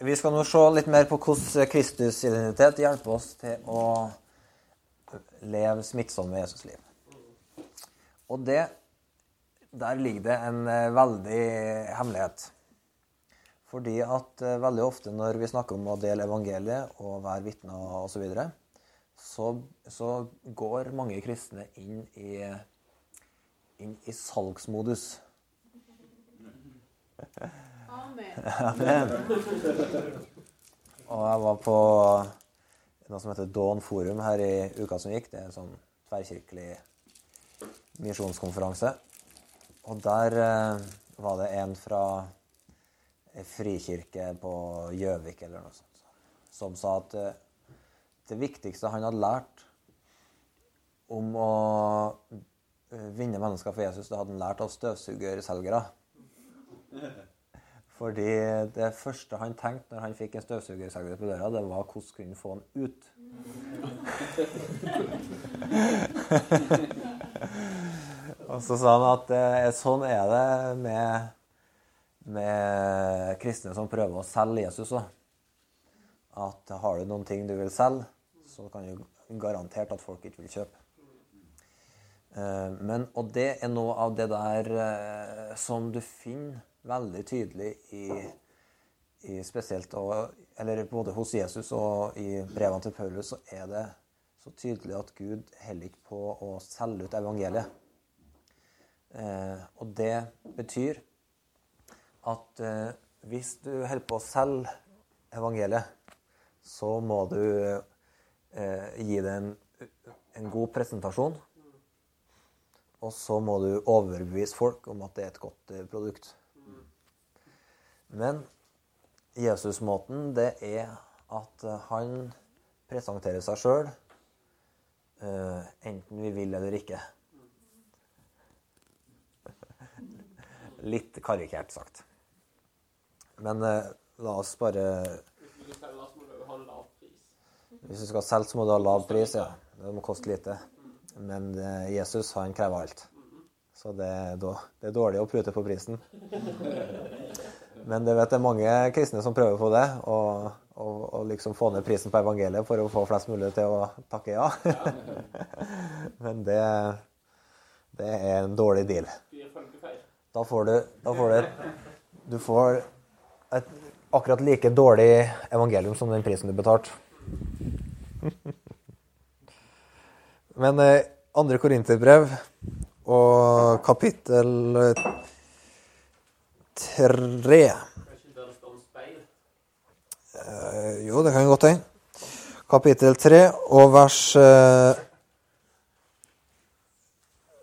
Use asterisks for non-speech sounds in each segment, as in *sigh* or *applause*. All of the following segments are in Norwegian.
Vi skal nå se litt mer på hvordan Kristus-identitet hjelper oss til å leve smittsomme Jesusliv. Og det, der ligger det en eh, veldig hemmelighet. Fordi at eh, veldig ofte når vi snakker om å dele evangeliet og være vitner osv., så, videre, så så går mange kristne inn i, inn i salgsmodus. Amen. Og jeg var på noe som heter Dawn Forum her i uka som gikk. Det er en sånn tverrkirkelig misjonskonferanse. Og der eh, var det en fra ei frikirke på Gjøvik eller noe sånt, som sa at eh, det viktigste han hadde lært om å eh, vinne mennesker for Jesus, det hadde han lært av støvsugerselgere. Fordi det første han tenkte når han fikk en støvsugerselger på døra, det var hvordan kunne få han ut. *laughs* Og så sa han at eh, sånn er det med, med kristne som prøver å selge Jesus òg. At har du noen ting du vil selge, så kan du garantert at folk ikke vil kjøpe. Eh, Men, og det er noe av det der eh, som du finner veldig tydelig i, i spesielt og, eller både hos Jesus og i brevene til Paulus, så er det så tydelig at Gud heller ikke på å selge ut evangeliet. Eh, og det betyr at eh, hvis du holder på å selge evangeliet, så må du eh, gi det en, en god presentasjon. Og så må du overbevise folk om at det er et godt eh, produkt. Men Jesusmåten, det er at eh, han presenterer seg sjøl, enten vi vil eller ikke. *laughs* Litt karikert sagt. Men eh, la oss bare Hvis du skal selge, så må du ha lav pris. Ja. Det må koste lite. Men eh, Jesus, han krever alt. Så det er dårlig å prute på prisen. *laughs* Men det vet jeg mange kristne som prøver på det. Og, og, og liksom få ned prisen på evangeliet for å få flest mulig til å takke ja. *laughs* Men det, det er en dårlig deal. Da får du, da får du, du får et akkurat like dårlig evangelium som den prisen du betalte. *laughs* Men eh, andre Korinterbrev og kapittel tre. Eh, Jo, det kan godt hende. Kapittel 3 og vers uh,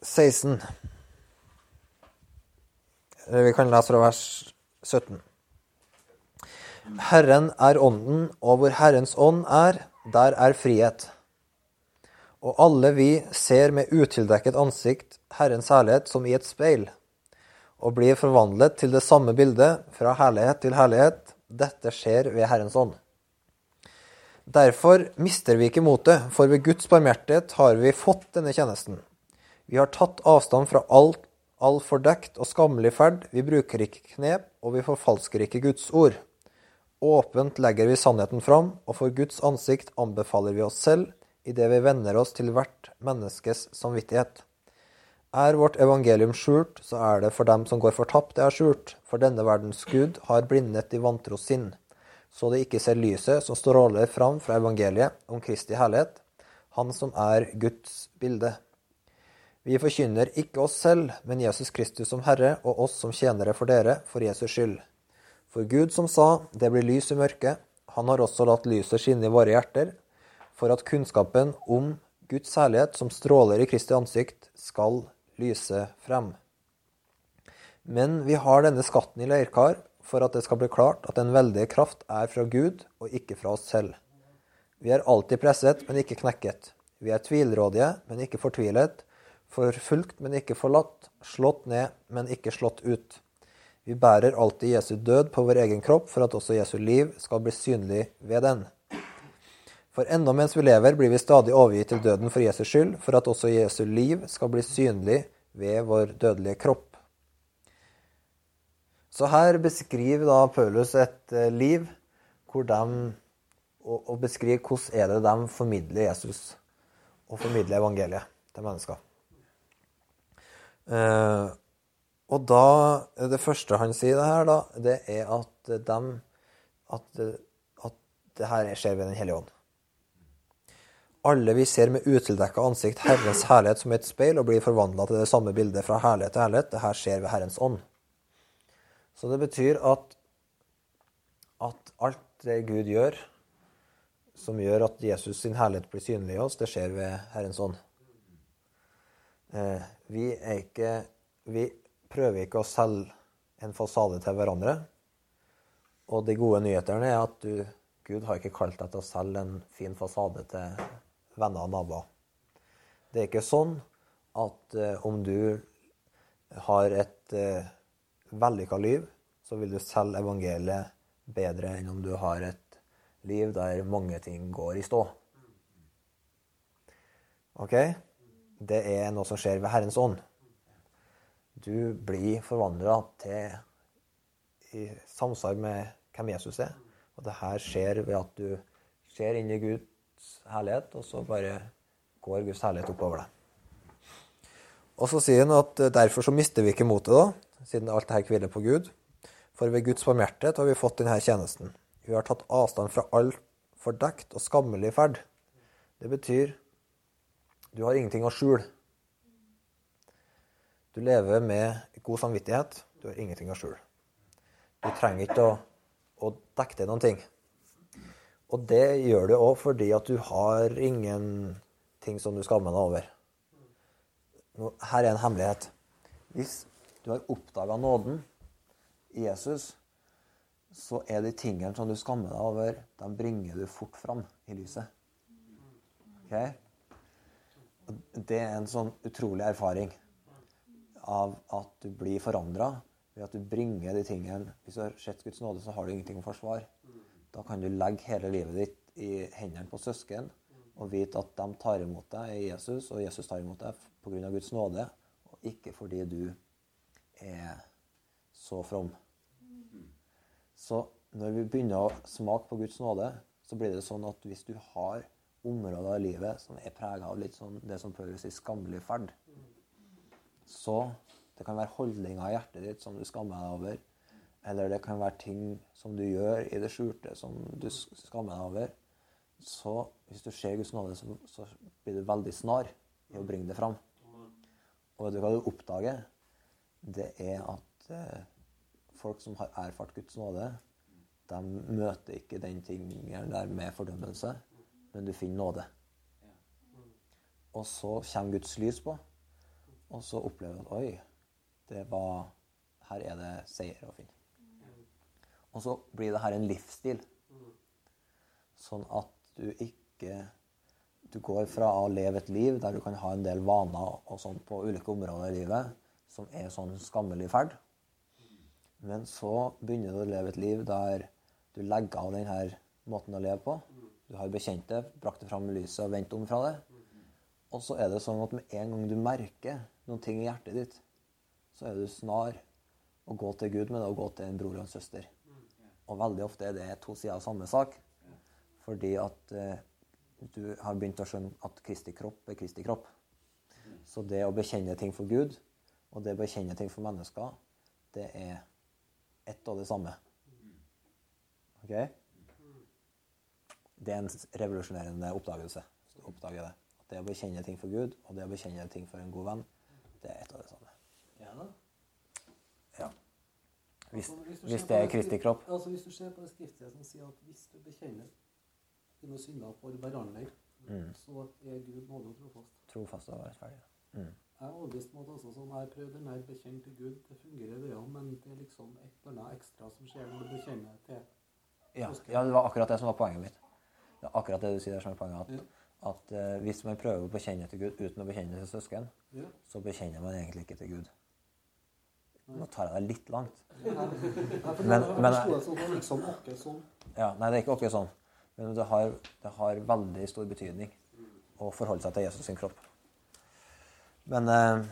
16. Eller vi kan lese fra vers 17. Herren er ånden, og hvor Herrens ånd er, der er frihet. Og alle vi ser med utildekket ansikt Herrens herlighet som i et speil, og blir forvandlet til det samme bildet, fra herlighet til herlighet. Dette skjer ved Herrens ånd. Derfor mister vi ikke motet, for ved Guds barmhjertighet har vi fått denne tjenesten. Vi har tatt avstand fra alt, all fordekt og skammelig ferd, vi bruker ikke knep, og vi forfalsker ikke Guds ord. Åpent legger vi sannheten fram, og for Guds ansikt anbefaler vi oss selv idet vi vender oss til hvert menneskes samvittighet. Er vårt evangelium skjult, så er det for dem som går fortapt det er skjult, for denne verdens Gud har blindet de vantro sinn, så de ikke ser lyset som stråler fram fra evangeliet om Kristi herlighet, Han som er Guds bilde. Vi forkynner ikke oss selv, men Jesus Kristus som Herre, og oss som tjenere for dere, for Jesus skyld. For Gud som sa, det blir lys i mørket, han har også latt lyset skinne i våre hjerter, for at kunnskapen om Guds herlighet som stråler i Kristi ansikt, skal lyse frem. Men vi har denne skatten i leirkar for at det skal bli klart at den veldige kraft er fra Gud og ikke fra oss selv. Vi er alltid presset, men ikke knekket. Vi er tvilrådige, men ikke fortvilet. Forfulgt, men ikke forlatt. Slått ned, men ikke slått ut. Vi bærer alltid Jesu død på vår egen kropp for at også Jesu liv skal bli synlig ved den. For ennå mens vi lever, blir vi stadig overgitt til døden for Jesus skyld, for at også Jesu liv skal bli synlig ved vår dødelige kropp. Så her beskriver da Paulus et eh, liv hvor de og, beskriver hvordan er det de formidler Jesus og formidler evangeliet til mennesker. Eh, og da Det første han sier det her, da, det er at de at, at det her skjer ved Den hellige ånd. Alle vi ser med utildekka ansikt Herrens herlighet som et speil og blir forvandla til det samme bildet fra herlighet til herlighet. Det her skjer ved Herrens ånd. Så det betyr at, at alt det Gud gjør, som gjør at Jesus sin herlighet blir synlig i oss, det skjer ved Herrens ånd. Eh, vi, ikke, vi prøver ikke å selge en fasade til hverandre. Og de gode nyhetene er at du, Gud har ikke kalt deg til å selge en fin fasade til venner og naboer. Det er ikke sånn at eh, om du har et eh, vellykka liv, så vil du selge evangeliet bedre enn om du har et liv der mange ting går i stå. OK? Det er noe som skjer ved Herrens ånd. Du blir forvandla til i samsvar med hvem Jesus er. Og det her skjer ved at du ser inn i Guds herlighet, og så bare går Guds herlighet oppover deg. Og så sier han at derfor så mister vi ikke motet, da, siden alt dette hviler på Gud. For ved Guds barmhjertighet har vi fått denne tjenesten. Vi har tatt avstand fra all fordekt og skammelig ferd. Det betyr du har ingenting å skjule. Du lever med god samvittighet. Du har ingenting å skjule. Du trenger ikke å, å dekke til noen ting. Og det gjør du òg fordi at du har ingenting som du skammer deg over. Her er en hemmelighet. Hvis du har oppdaga nåden i Jesus, så er de tingene som du skammer deg over, de bringer du fort fram i lyset. Okay? Det er en sånn utrolig erfaring av at du blir forandra ved at du bringer de tingene Hvis du har sett Guds nåde, så har du ingenting å forsvare. Da kan du legge hele livet ditt i hendene på søsken og vite at de tar imot deg i Jesus, og Jesus tar imot deg pga. Guds nåde, og ikke fordi du er så from. Så når vi begynner å smake på Guds nåde, så blir det sånn at hvis du har områder i livet som er prega av litt sånn det som Paulus sier skammelig ferd, så det kan være holdninger i hjertet ditt som du skammer deg over. Eller det kan være ting som du gjør i det skjulte som du skammer deg over. Så hvis du ser Guds nåde, så, så blir du veldig snar i å bringe det fram. Og vet du hva du oppdager? Det er at eh, folk som har erfart Guds nåde, de møter ikke den tingen der med fordømmelse, men du finner nåde. Og så kommer Guds lys på, og så opplever du at oi, det var Her er det seier å finne. Og så blir det her en livsstil. Sånn at du ikke Du går fra å leve et liv der du kan ha en del vaner og sånn på ulike områder i livet som er sånn skammelig ferd. Men så begynner du å leve et liv der du legger av denne måten å leve på. Du har bekjent det, brakt det fram i lyset og vendt om fra det. Og så er det sånn at med en gang du merker noen ting i hjertet ditt, så er du snar å gå til Gud med det og gå til en bror og en søster. Og veldig ofte er det to sider av samme sak. Fordi at eh, du har begynt å skjønne at Kristi kropp er Kristi kropp. Så det å bekjenne ting for Gud og det å bekjenne ting for mennesker, det er ett og det samme. OK? Det er en revolusjonerende oppdagelse. hvis du oppdager det. At det å bekjenne ting for Gud og det å bekjenne ting for en god venn, det er ett og det samme. Ja da. Ja. Hvis, Altså, hvis det er Kristi kropp. Altså Hvis du ser på det skriftet som sier at hvis du bekjenner dine synder for hverandre, Mm. så er Gud nådig og trofast. Trofast og rettferdig. Mm. Jeg er overbevist om at altså, sånn, jeg prøvde prøvd den her bekjent til Gud, det fungerer det òg, men det er liksom et eller annet ekstra som skjer når du bekjenner til Ja, ja, det var akkurat det som var poenget mitt. Det er akkurat det du sier der som er poenget. At, Ja. at uh, hvis man prøver å bekjenne til Gud uten å bekjenne til søsken, Ja. så bekjenner man egentlig ikke til Gud. Nå tar jeg deg litt langt. Men- men- sånn, sånn. Ja, nei, det er ikke akkurat sånn. Men det har, det har veldig stor betydning å forholde seg til Jesus sin kropp. Men, eh,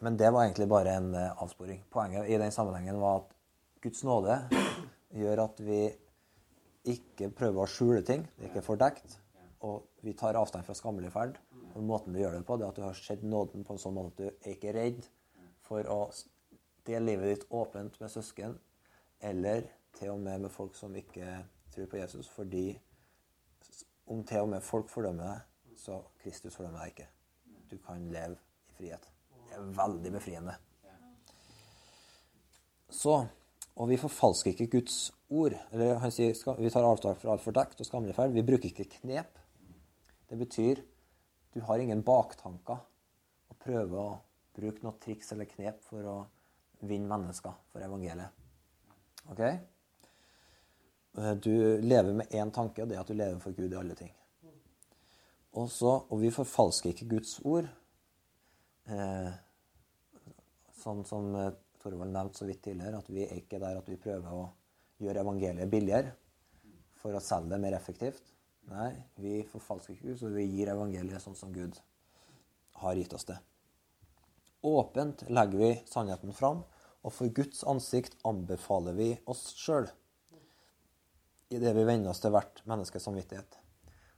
men det var egentlig bare en eh, avsporing. Poenget i den sammenhengen var at Guds nåde gjør at vi ikke prøver å skjule ting. Det er ikke fordekt. Og vi tar avstand fra skammelig ferd. Og måten du gjør det på, det er at du har sett nåden på en sånn måte at du er ikke redd for å dele livet ditt åpent med søsken, eller til og med med folk som ikke tror på Jesus, fordi om til og med folk fordømmer deg, så Kristus fordømmer deg ikke. Du kan leve i frihet. Det er veldig befriende. Så, og vi forfalsker ikke Guds ord. Eller han sier vi tar avtak fra alt fordekt og skammelig ferd. Vi bruker ikke knep. Det betyr du har ingen baktanker og prøver å bruke noe triks eller knep for å vinne mennesker for evangeliet. Ok? Eh, Du lever med én tanke, og det er at du lever for Gud i alle ting. Og, så, og vi forfalsker ikke Guds ord. Eh, sånn som eh, Torvald nevnte så vidt tidligere, at vi er ikke der at vi prøver å gjøre evangeliet billigere for å selge det mer effektivt. Nei, vi forfalsker ikke Gud, så vi gir evangeliet sånn som Gud har gitt oss det. Åpent legger vi sannheten fram, og for Guds ansikt anbefaler vi oss sjøl i det vi venner oss til hvert menneskes samvittighet.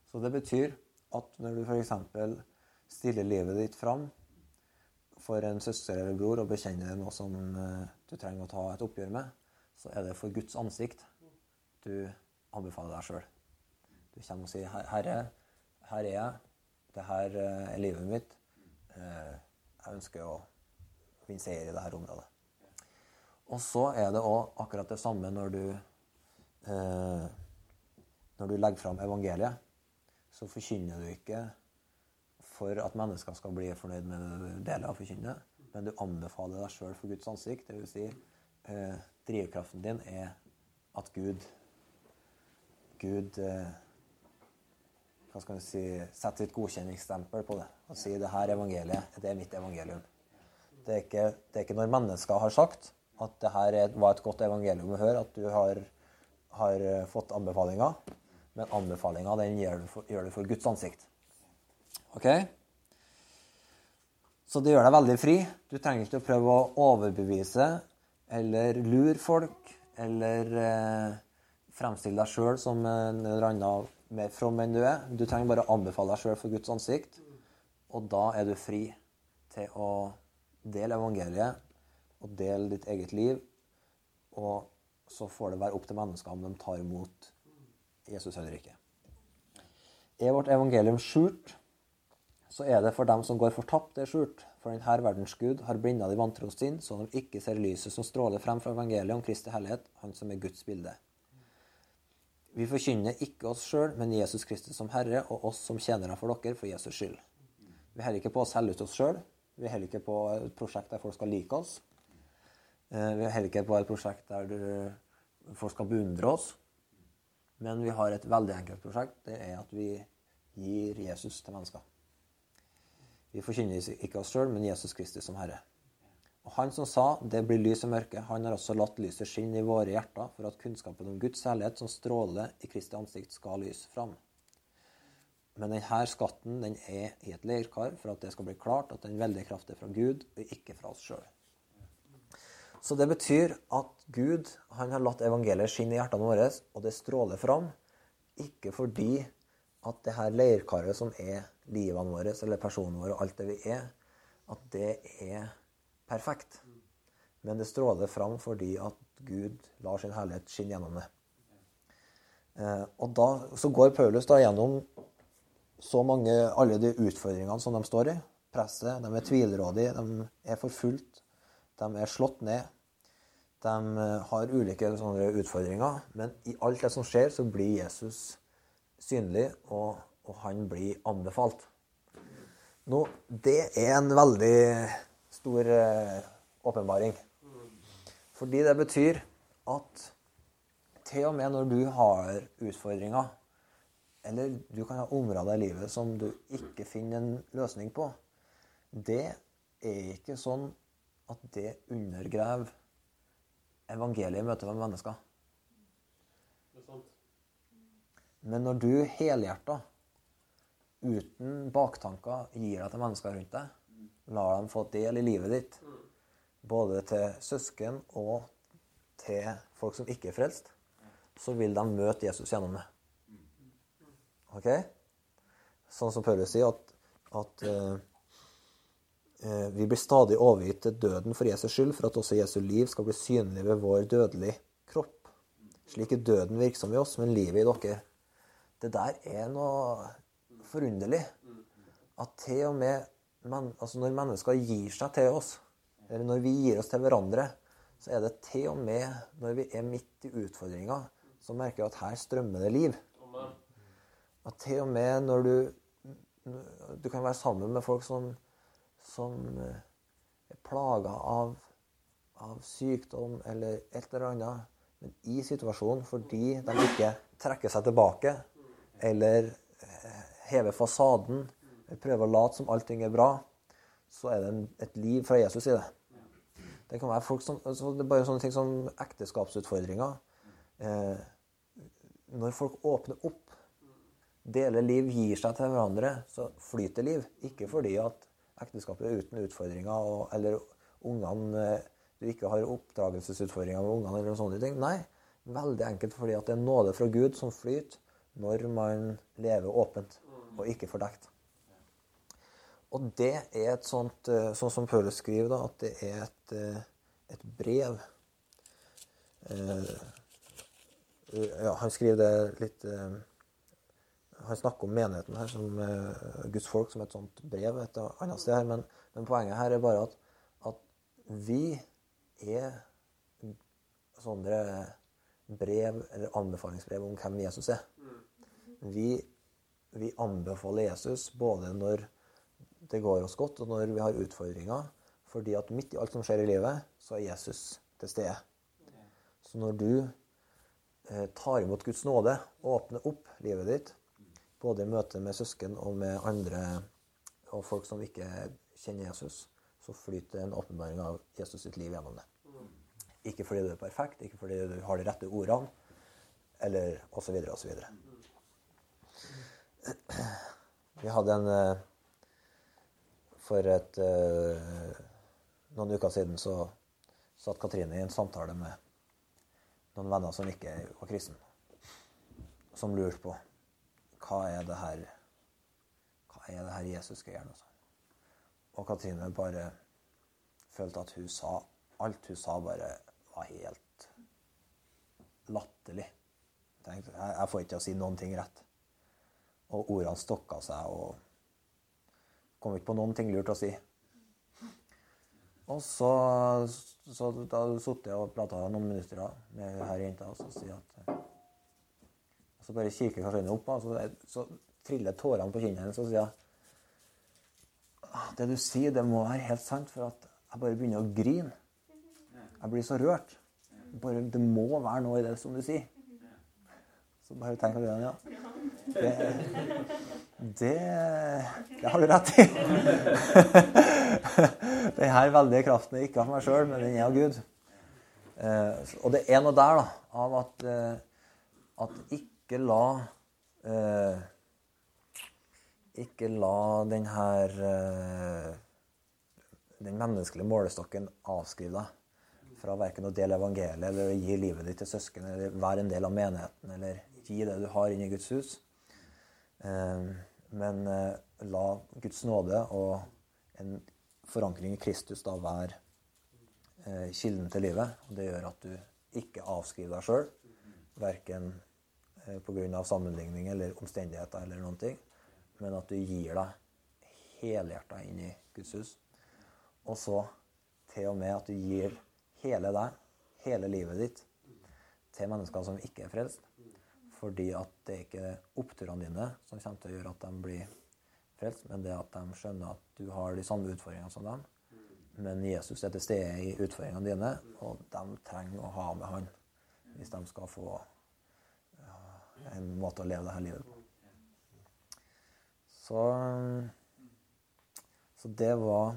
Så det betyr at når du f.eks. stiller livet ditt fram for en søster eller bror og bekjenner noe som eh, du trenger å ta et oppgjør med, så er det for Guds ansikt du anbefaler deg sjøl. Du kommer og sier "Her- 'Herre, her er jeg. Det her eh, er livet mitt. Jeg ønsker å vinne seier i dette området'. Og så er det òg akkurat det samme når du eh, Når du legger fram evangeliet, så forkynner du ikke for at mennesker skal bli fornøyd med det du deler av forkynnet, men du anbefaler deg sjøl for Guds ansikt. Det vil si, eh, drivkraften din er at Gud Gud eh, hva skal si, sette sitt godkjenningsstempel på det og si det her evangeliet, det er mitt evangelium. Det er ikke, det er ikke når mennesker har sagt at det her er, var et godt evangelium å høre, at du har, har eh, fått anbefalinger, men anbefalinga gjør gjør du for Guds ansikt. Ok? Så det gjør deg veldig fri. Du trenger ikke å prøve å overbevise eller lure folk eller eh, fremstille deg sjøl som en eller annen mer from enn du er. Du trenger bare å anbefale deg sjøl for Guds ansikt, og da er du fri til å dele evangeliet og dele ditt eget liv. Og så får det være opp til mennesker om de tar imot Jesus eller ikke. Er vårt evangelium skjult, så er det for dem som går fortapt, det er skjult. For denne verdens Gud har blinda de vantro sinn, så de ikke ser lyset som stråler frem fra evangeliet om Kristi hellighet, Han som er Guds bilde. Vi forkynner ikke oss sjøl, men Jesus Kristus som Herre, og oss som tjenere for dere for Jesus skyld. Vi holder ikke på å selge ut oss sjøl. Vi holder ikke på et prosjekt der folk skal like oss. Eh, Vi holder ikke på et prosjekt der folk skal beundre oss. Men vi har et veldig enkelt prosjekt. Det er at vi gir Jesus til mennesker. Vi forkynner ikke oss sjøl, men Jesus Kristus som Herre. Og Han som sa 'det blir lys og mørke', han har også latt lyset skinne i våre hjerter for at kunnskapen om Guds herlighet som stråler i Kristi ansikt, skal lyse fram. Men denne skatten den er i et leirkar for at det skal bli klart at den veldige kraft er fra Gud, og ikke fra oss sjøl. Så det betyr at Gud han har latt evangeliet skinne i hjertene våre, og det stråler fram. Ikke fordi at det her leirkaret som er livene våre, eller personen våre, og alt det vi er, at det er perfekt. Men det stråler fram fordi at Gud lar sin herlighet skinne gjennom det. Eh, og da, så går Paulus da gjennom så mange, alle de utfordringene som de står i. Presset, de er tvilrådige, de er forfulgt, de er slått ned. De eh, har ulike sånne utfordringer, men i alt det som skjer, så blir Jesus synlig, og, og han blir anbefalt. Nå, det er en veldig stor eh, åpenbaring. Fordi det betyr at til og med når du har utfordringer, eller du kan ha områder i livet som du ikke finner en løsning på, det er ikke sånn at det undergraver evangeliet i møte med mennesker. Er. Men når du helhjerta, uten baktanker, gir deg til mennesker rundt deg, lar dem få del i livet ditt, både til søsken og til folk som ikke er frelst, så vil de møte Jesus gjennom det. Ok? Sånn som Paulus sier, at, at eh, vi blir stadig overgitt til døden for Jesus skyld, for at også Jesu liv skal bli synlig ved vår dødelige kropp. Slik er døden virksom i oss, men livet i dere. Det der er noe forunderlig. At til og med men, altså når mennesker gir seg til oss, eller når vi gir oss til hverandre, så er det til og med når vi er midt i utfordringa, så merker vi at her strømmer det liv. At til og med når du Du kan være sammen med folk som, som eh, er plaga av, av sykdom eller et eller annet, men i situasjonen fordi de ikke trekker seg tilbake eller eh, hever fasaden prøver å late som allting er bra, så er det en, et liv fra Jesus i det. Det kan være folk som, altså det er bare sånne ting som ekteskapsutfordringer. Eh, når folk åpner opp, deler liv, gir seg til hverandre, så flyter liv. Ikke fordi at ekteskapet er uten utfordringer, og, eller ungene eh, du ikke har oppdragelsesutfordringer med ungene, eller sånne ting. Nei, veldig enkelt fordi at det er nåde fra Gud som flyter når man lever åpent og ikke fordekt. Og det er et sånt, eh, sånn som Paulus skriver, da, at det er et, eh, et brev. Eh, ja, han skriver det litt Han snakker om menigheten her som Guds folk som et sånt brev et annet sted her, men, men poenget her er bare at, at vi er sånne brev eller anbefalingsbrev om hvem Jesus er. Vi, vi anbefaler Jesus både når det går oss godt, og når vi har utfordringer. Fordi at midt i alt som skjer i livet, så er Jesus til stede. Så når du eh, tar imot Guds nåde, åpner opp livet ditt, både i møte med søsken og med andre og folk som ikke kjenner Jesus, så flyter en åpenbaring av Jesus sitt liv gjennom det. Ikke fordi du er perfekt, ikke fordi du har de rette ordene, eller osv. osv. Vi hadde en eh, For et, eh, noen uker siden så satt Katrine i en samtale med noen venner som ikke var kristne, som lurte på hva er det her hva er det her Jesus skal gjøre. Og, Katrine bare følte at hun sa alt hun sa, bare var helt latterlig. Tenkte, jeg, jeg får ikke til å si noen ting rett. Og ordene stokka seg og kom ikke på noen ting lurt å si. Og så, så da satt jeg og prata noen minutter med her jenta, og så sier at og Så bare kikker Katrine opp, og så, så triller tårene på kinnet hennes, og sier «Ah, Det du sier, det må være helt sant, for at jeg bare begynner å grine. Jeg blir så rørt. Bare, det må være noe i det som du sier. Så bare tenk på det, ja. Det, det, det har du rett i. *laughs* Denne veldige kraften er ikke av meg sjøl, men den er av Gud. Eh, og det er noe der da, av at, eh, at ikke la eh, Ikke la den her eh, den menneskelige målestokken avskrive deg fra verken å dele evangeliet eller å gi livet ditt til søsken eller være en del av menigheten eller gi det du har inn i Guds hus. Eh, men eh, la Guds nåde og en forankring i Kristus da være eh, kilden til livet. Det gjør at du ikke avskriver deg sjøl, verken eh, pga. sammenligning eller omstendigheter eller noen ting, men at du gir deg helhjerta inn i Guds hus. Og så til og med at du gir hele deg, hele livet ditt, til mennesker som ikke er frelst. Fordi at det er ikke oppturene dine som kommer til å gjøre at de blir frelst, men det at de skjønner at du har de samme utfordringene som dem. Men Jesus er til stede i utfordringene dine, og de trenger å ha med han hvis de skal få en måte å leve dette livet på. Så, så det var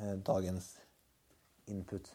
eh, dagens input.